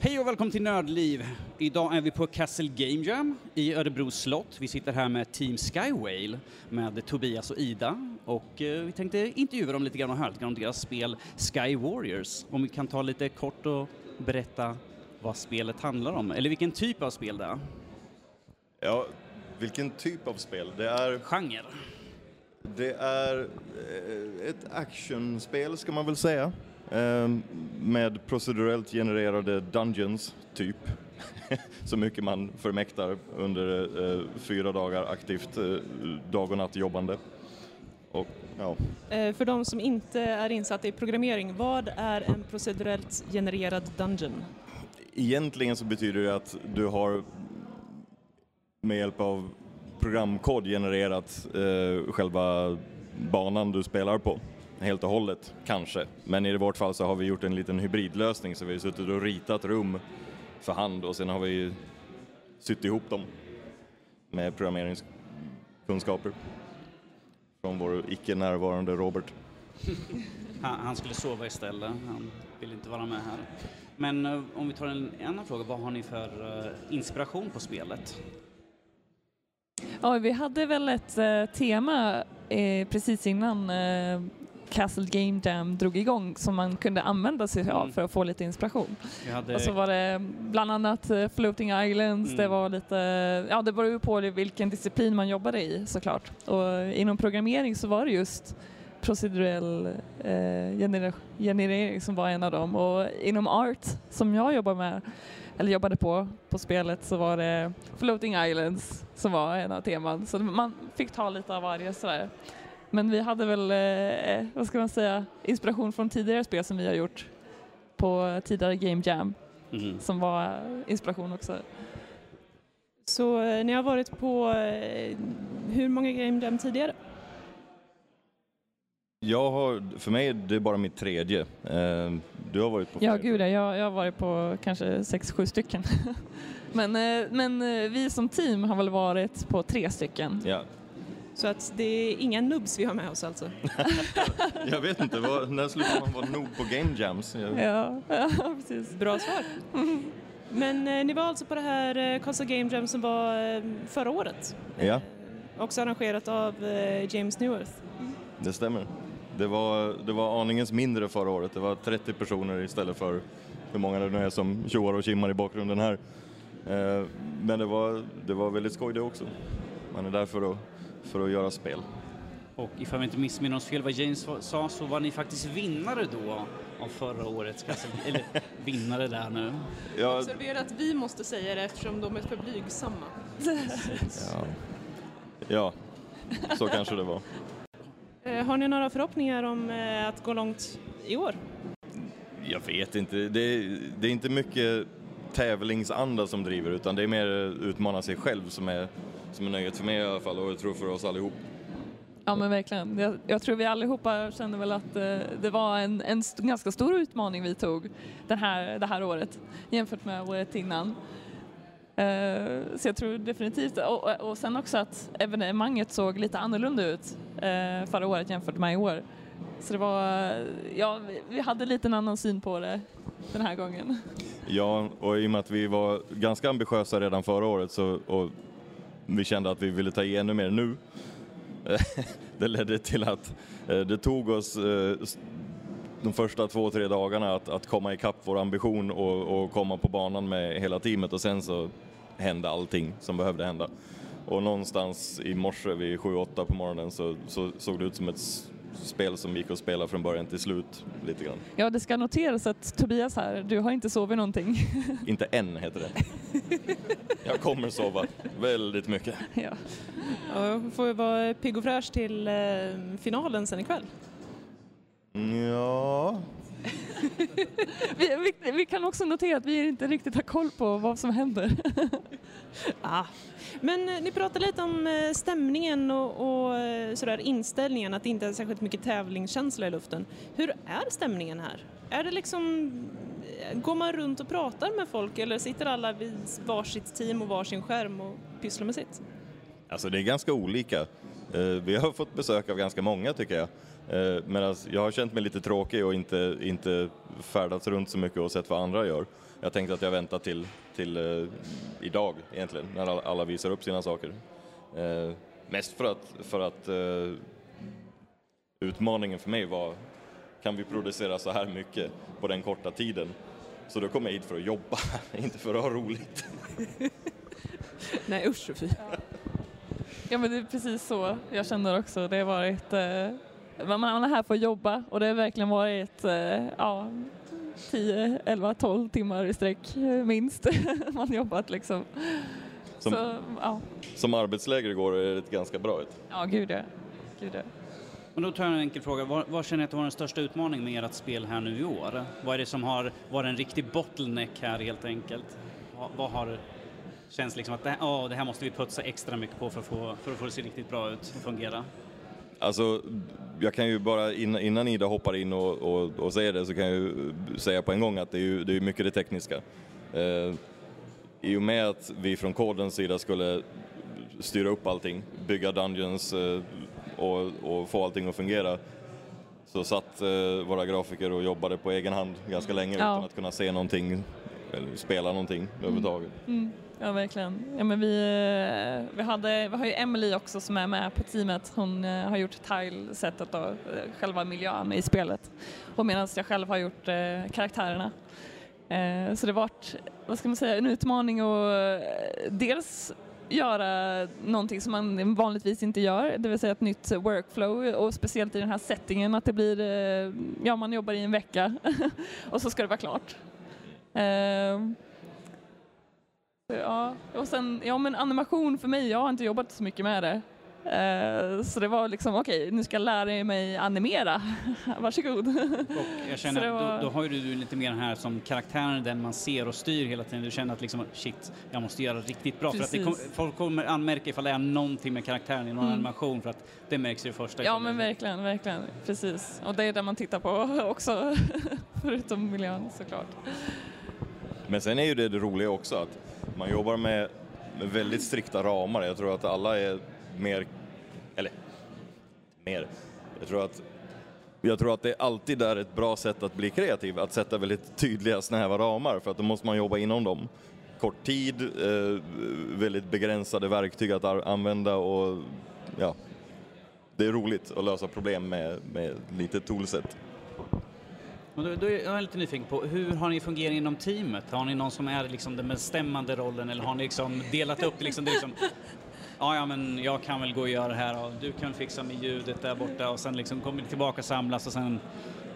Hej och välkommen till Nördliv! Idag är vi på Castle Game Jam i Örebro slott. Vi sitter här med Team Skywale med Tobias och Ida och eh, vi tänkte intervjua dem lite grann och höra lite grann om deras spel Sky Warriors. Om vi kan ta lite kort och berätta vad spelet handlar om, eller vilken typ av spel det är. Ja, vilken typ av spel? Det är, Genre. det är eh, ett actionspel ska man väl säga. Eh, Med procedurellt genererade dungeons, typ. Så mycket man förmäktar under eh, fyra dagar aktivt eh, dag och natt jobbande. Och ja, Eh, För de som inte är insatta i programmering, vad är en procedurellt genererad dungeon? egentligen så betyder det att du har med hjälp av programkod genererat eh, själva banan du spelar på. Helt och hållet, kanske. Men i vårt fall så har vi gjort en liten hybridlösning så vi har suttit och ritat rum för hand och sen har vi sytt ihop dem med programmeringskunskaper från vår icke närvarande Robert. Han, skulle sova istället, han vill inte vara med här. Men eh, om vi tar en annan fråga, vad har ni för eh, inspiration på spelet? Ja, vi hade väl ett eh, tema eh, precis innan eh, Castle Game Jam drog igång som man kunde använda sig av Mm. för att få lite inspiration. Hade... Och så var det bland annat eh, Floating Islands, Mm. det var lite, ja det beror ju på vilken disciplin man jobbade i såklart. Och inom programmering så var det just procedurell eh, genera- generering som var en av dem och inom art som jag jobbar med eller jobbade på på spelet så var det Floating Islands som var en av teman. Så man fick ta lite av varje sådär. Men vi hade väl, eh, vad ska man säga, inspiration från tidigare spel som vi har gjort på tidigare Game Jam Mhm. som var inspiration också. Så eh, ni har varit på eh, hur många Game Jam tidigare? Jag har, för mig är det bara mitt tredje. Eh, Du har varit på Ja, gud ja, jag, jag har varit på kanske sex, sju stycken. men eh, men eh, vi som team har väl varit på tre stycken. Ja, Så att det är inga nubbs vi har med oss alltså. jag vet inte, vad, när slutar man vara noob på game jams? Jag, Ja, ja precis. Bra svar. Men eh, ni var alltså på det här eh, Castle Game Jam som var eh, förra året? Ja. Eh, Också arrangerat av eh, James Neworth. Det stämmer. Det var, det var aningens mindre förra året. Det var 30 personer istället för hur många det nu är som tjoar och kimmar i bakgrunden här. Eh, Men det var, det var väldigt skoj det också. Man är där för att, för att göra spel. Och ifall vi inte missminner oss fel vad James sa så var ni faktiskt vinnare då av förra årets Castle... Eller vinnare där nu. Ja, Observera att vi måste säga det eftersom de är för blygsamma. ja. ja, så kanske det var. Eh, Har ni några förhoppningar om eh, att gå långt i år? Jag vet inte. Det är, det är inte mycket tävlingsanda som driver utan det är mer utmana sig själv som är, som är nöjet för mig i alla fall och jag tror för oss allihop. Ja men verkligen. Jag, jag tror vi allihopa kände väl att eh, det var en, en st- ganska stor utmaning vi tog den här, det här året jämfört med året innan. Eh, så jag tror definitivt, och, och- och sen också att evenemanget såg lite annorlunda ut eh, förra året jämfört med i år. Så det var, ja vi, vi hade lite en annan syn på det den här gången. Ja, och i och med att vi var ganska ambitiösa redan förra året så, och vi kände att vi ville ta i ännu mer nu. det ledde till att eh, det tog oss eh, de första två, tre dagarna att, att komma ikapp vår ambition och, och komma på banan med hela teamet och sen så hände allting som behövde hända. Och någonstans i morse vid 7-8 på morgonen så, så såg det ut som ett spel som gick att spela från början till slut lite grann. Ja det ska noteras att Tobias här, du har inte sovit någonting. Inte än heter det. Jag kommer sova väldigt mycket. ja. Ja, får vara pigg och fräsch till eh, finalen sen ikväll. Ja, Vi, vi, vi kan också notera att vi inte riktigt har koll på vad som händer. Ah. Men eh, ni pratade lite om eh, stämningen och, och eh, sådär inställningen, att det inte är särskilt mycket tävlingskänsla i luften. Hur är stämningen här? Är det liksom, går man runt och pratar med folk eller sitter alla vid varsitt team och varsin skärm och pysslar med sitt? alltså det är ganska olika. Vi har fått besök av ganska många tycker jag. Eh, Medan jag har känt mig lite tråkig och inte, inte färdats runt så mycket och sett vad andra gör. Jag tänkte att jag väntar till, till eh, idag egentligen, när alla, alla visar upp sina saker. Eh, mest för att, för att eh, utmaningen för mig var, kan vi producera så här mycket på den korta tiden? Så då kom jag hit för att jobba, inte för att ha roligt. Nej usch fy. Ja men det är precis så jag känner också. Det har varit, eh, man man är här för att jobba och det har verkligen varit eh, ja, 10, 11, 12 timmar i sträck minst man jobbat liksom. Som, Så ja, som arbetsläger igår är det ganska bra ett. ja gud ja. Gud ja. Men då tar jag en enkel fråga. Vad, känner ni att var den största utmaningen med ert spel här nu i år? Vad är det som har varit en riktig bottleneck här helt enkelt? Vad, vad har känns liksom att det, här- åh, det här måste vi putsa extra mycket på för att få, för att få det att se riktigt bra ut och fungera? Alltså, jag kan ju bara innan, Ida hoppar in och, och, och säger det så kan jag ju säga på en gång att det är ju det är mycket det tekniska. Eh, I och med att vi från kodens sida skulle styra upp allting, bygga dungeons eh, och, och få allting att fungera så satt eh, våra grafiker och jobbade på egen hand ganska länge Ja. utan att kunna se någonting eller spela någonting överhuvudtaget. Mm, ja verkligen. Ja, men vi, eh, vi, hade, vi har ju Emily också som är med på teamet. Hon eh, har gjort tile-sättet och eh, själva miljön i spelet. Och medan jag själv har gjort eh, karaktärerna. Eh, så det vart, vad ska man säga, en utmaning att dels göra någonting som man vanligtvis inte gör, det vill säga ett nytt workflow och speciellt i den här settingen att det blir, ja man jobbar i en vecka och så ska det vara klart. Eh, Ja, och sen, ja men animation för mig, jag har inte jobbat så mycket med det. Eh, så det var liksom, okej, nu ska jag lära mig animera. Varsågod. Och jag känner att var- då, då har ju du lite mer här som karaktären, den man ser och styr hela tiden. Du känner att liksom, shit, jag måste göra riktigt bra. För att det kom, folk kommer anmärka ifall det är någonting med karaktären i någon Mm. animation för att det märks i det första. Ja men verkligen, verkligen. Precis. Och det är det man tittar på också. Förutom miljön såklart. Men sen är ju det det roliga också att man jobbar med, med väldigt strikta ramar. Jag tror att alla är mer, eller mer, jag tror att jag tror att det alltid är ett bra sätt att bli kreativ, att sätta väldigt tydliga snäva ramar för att då måste man jobba inom dem. Kort tid, eh, väldigt begränsade verktyg att använda och ja, det är roligt att lösa problem med, med lite toolset. Men då, då är jag lite nyfiken på, hur har ni fungerat inom teamet? Har ni någon som är liksom den bestämmande rollen eller har ni liksom delat upp det liksom, det liksom Ja, ja, men jag kan väl gå och göra det här och du kan fixa med ljudet där borta och sen liksom kommer ni tillbaka och samlas och sen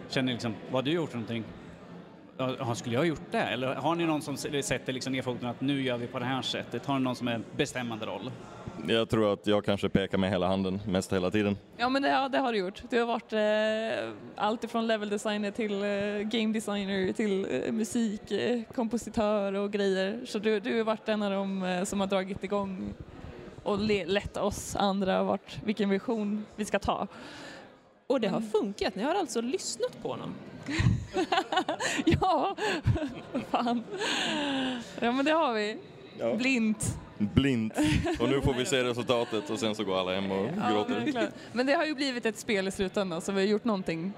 känner ni liksom, vad har du gjort för någonting? Ja, skulle jag ha gjort det? Eller har ni någon som sätter liksom ner foten att nu gör vi på det här sättet? Har ni någon som är bestämmande roll? Jag tror att jag kanske pekar med hela handen mest hela tiden. Ja men det, ja, det har du gjort. Det har varit eh, allt ifrån level designer till eh, game designer till eh, musik, eh, kompositör och grejer. Så du, du har varit en av dem eh, som har dragit igång och le, lett oss andra vart, vilken vision vi ska ta. Och det har funkat, ni har alltså lyssnat på honom. ja, fan. Ja men det har vi. Ja. Blint. Blint. Och nu får vi se resultatet och sen så går alla hem och Ja, gråter. verkligen. men det har ju blivit ett spel i slutändan så vi har gjort någonting.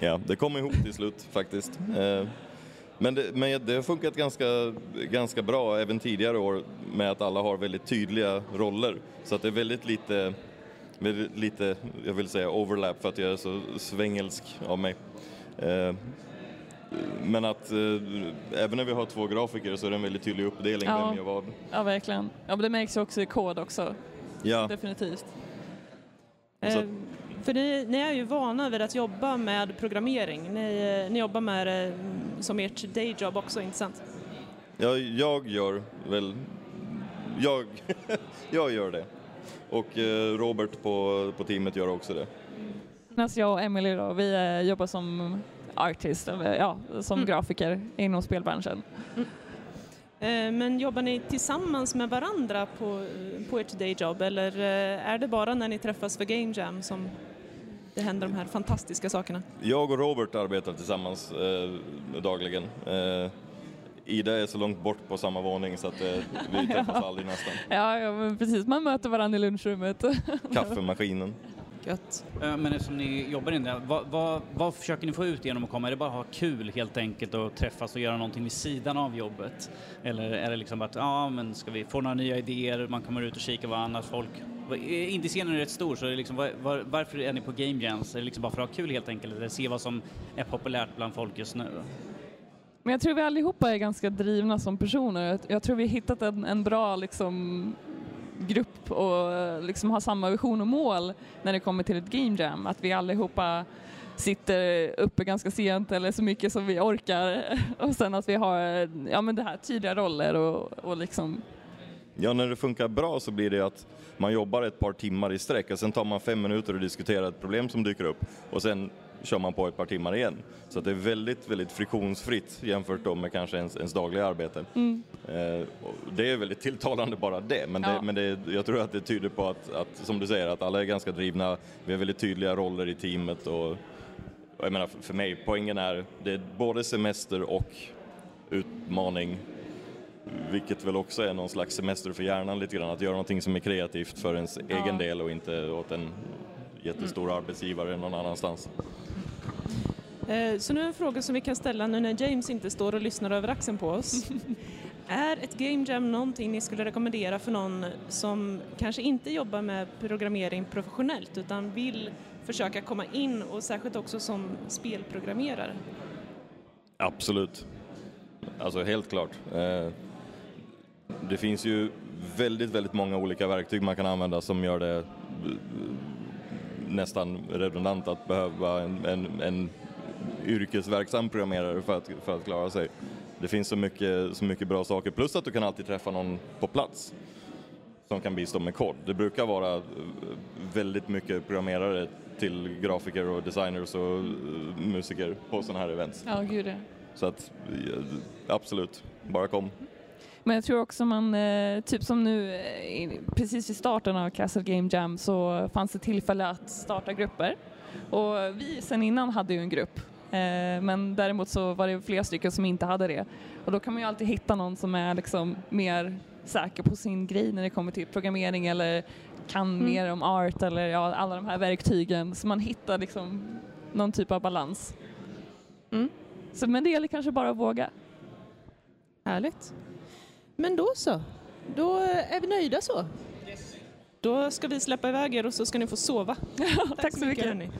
Ja, det kom ihop till slut faktiskt. Eh, Men det, men det har funkat ganska, ganska bra även tidigare år med att alla har väldigt tydliga roller. Så att det är väldigt lite, väldigt lite, jag vill säga overlap för att jag är så svängelsk av mig. Eh, Men att eh, även när vi har två grafiker så är det en väldigt tydlig uppdelning Ja. vem gör vad. Ja verkligen. Ja men det märks ju också i kod också. Ja, Definitivt. Eh, för ni, ni är ju vana vid att jobba med programmering. Ni, eh, ni jobbar med det som ert dayjob också, inte sant? Ja, jag gör väl... Jag, jag gör det. Och eh, Robert på, på teamet gör också det. Medan jag och Emily då, vi eh, jobbar som artist, eller ja, som Mm. grafiker inom spelbranschen. Eh, Men jobbar ni tillsammans med varandra på, på ert dayjob eller eh, är det bara när ni träffas för Game Jam som det händer de här fantastiska sakerna? Jag och Robert arbetar tillsammans eh, dagligen. Eh, Ida är så långt bort på samma våning så att eh, vi träffas aldrig nästan. Ja, ja men precis, man möter varandra i lunchrummet. Kaffemaskinen. Gött. Eh, Men eftersom ni jobbar in där, vad, vad, vad försöker ni få ut genom att komma? Är det bara att ha kul helt enkelt och träffas och göra någonting vid sidan av jobbet? Eller är det liksom att, ja men ska vi få några nya idéer, man kommer ut och kikar vad annat folk... Indie-scenen är rätt stor, så är det liksom, var, var, varför är ni på Game Jams? Är det liksom bara för att ha kul helt enkelt, eller se vad som är populärt bland folk just nu? Men jag tror vi allihopa är ganska drivna som personer. Jag- Jag tror vi har hittat en, en bra liksom, grupp och eh, liksom har samma vision och mål när det kommer till ett game jam. Att vi allihopa sitter uppe ganska sent eller så mycket som vi orkar och sen att vi har eh, ja, men det här tydliga roller och, och liksom Ja, när det funkar bra så blir det att man jobbar ett par timmar i sträck och sen tar man fem minuter och diskuterar ett problem som dyker upp och sen kör man på ett par timmar igen. Så det är väldigt, väldigt friktionsfritt jämfört med kanske ens, ens dagliga arbete. Eh, och det är väldigt tilltalande bara det, men, det, Ja. men det, jag tror att det tyder på att, att, som du säger, att alla är ganska drivna, vi har väldigt tydliga roller i teamet och, och jag menar för, mig, poängen är, det är både semester och utmaning vilket väl också är någon slags semester för hjärnan lite grann, att göra någonting som är kreativt för ens egen del och inte åt en jättestor arbetsgivare någon annanstans. Eh, Så nu en fråga som vi kan ställa nu när James inte står och lyssnar över axeln på oss. är ett game jam någonting ni skulle rekommendera för någon som kanske inte jobbar med programmering professionellt utan vill försöka komma in och särskilt också som spelprogrammerare? Absolut. Alltså helt klart. Eh, Det finns ju väldigt, väldigt många olika verktyg man kan använda som gör det eh, nästan redundant att behöva en, en, en yrkesverksam programmerare för att, för att klara sig. Det finns så mycket, så mycket bra saker, plus att du kan alltid träffa någon på plats som kan bistå med kod. Det brukar vara eh, väldigt mycket programmerare till grafiker och designers och eh, musiker på sådana här events. Ja, gud. Så att eh, absolut, bara kom. Men jag tror också man, typ som nu precis i starten av Castle Game Jam så fanns det tillfälle att starta grupper. Och vi sen innan hade ju en grupp. Eh, men däremot så var det flera stycken som inte hade det. Och då kan man ju alltid hitta någon som är liksom mer säker på sin grej när det kommer till programmering eller kan Mm. mer om art eller ja, alla de här verktygen. Så man hittar liksom någon typ av balans. Mm. Så, men det gäller kanske bara att våga. Härligt. Men då så. Då är vi nöjda så. Då ska vi släppa iväg er och så ska ni få sova. Tack så mycket. hörni.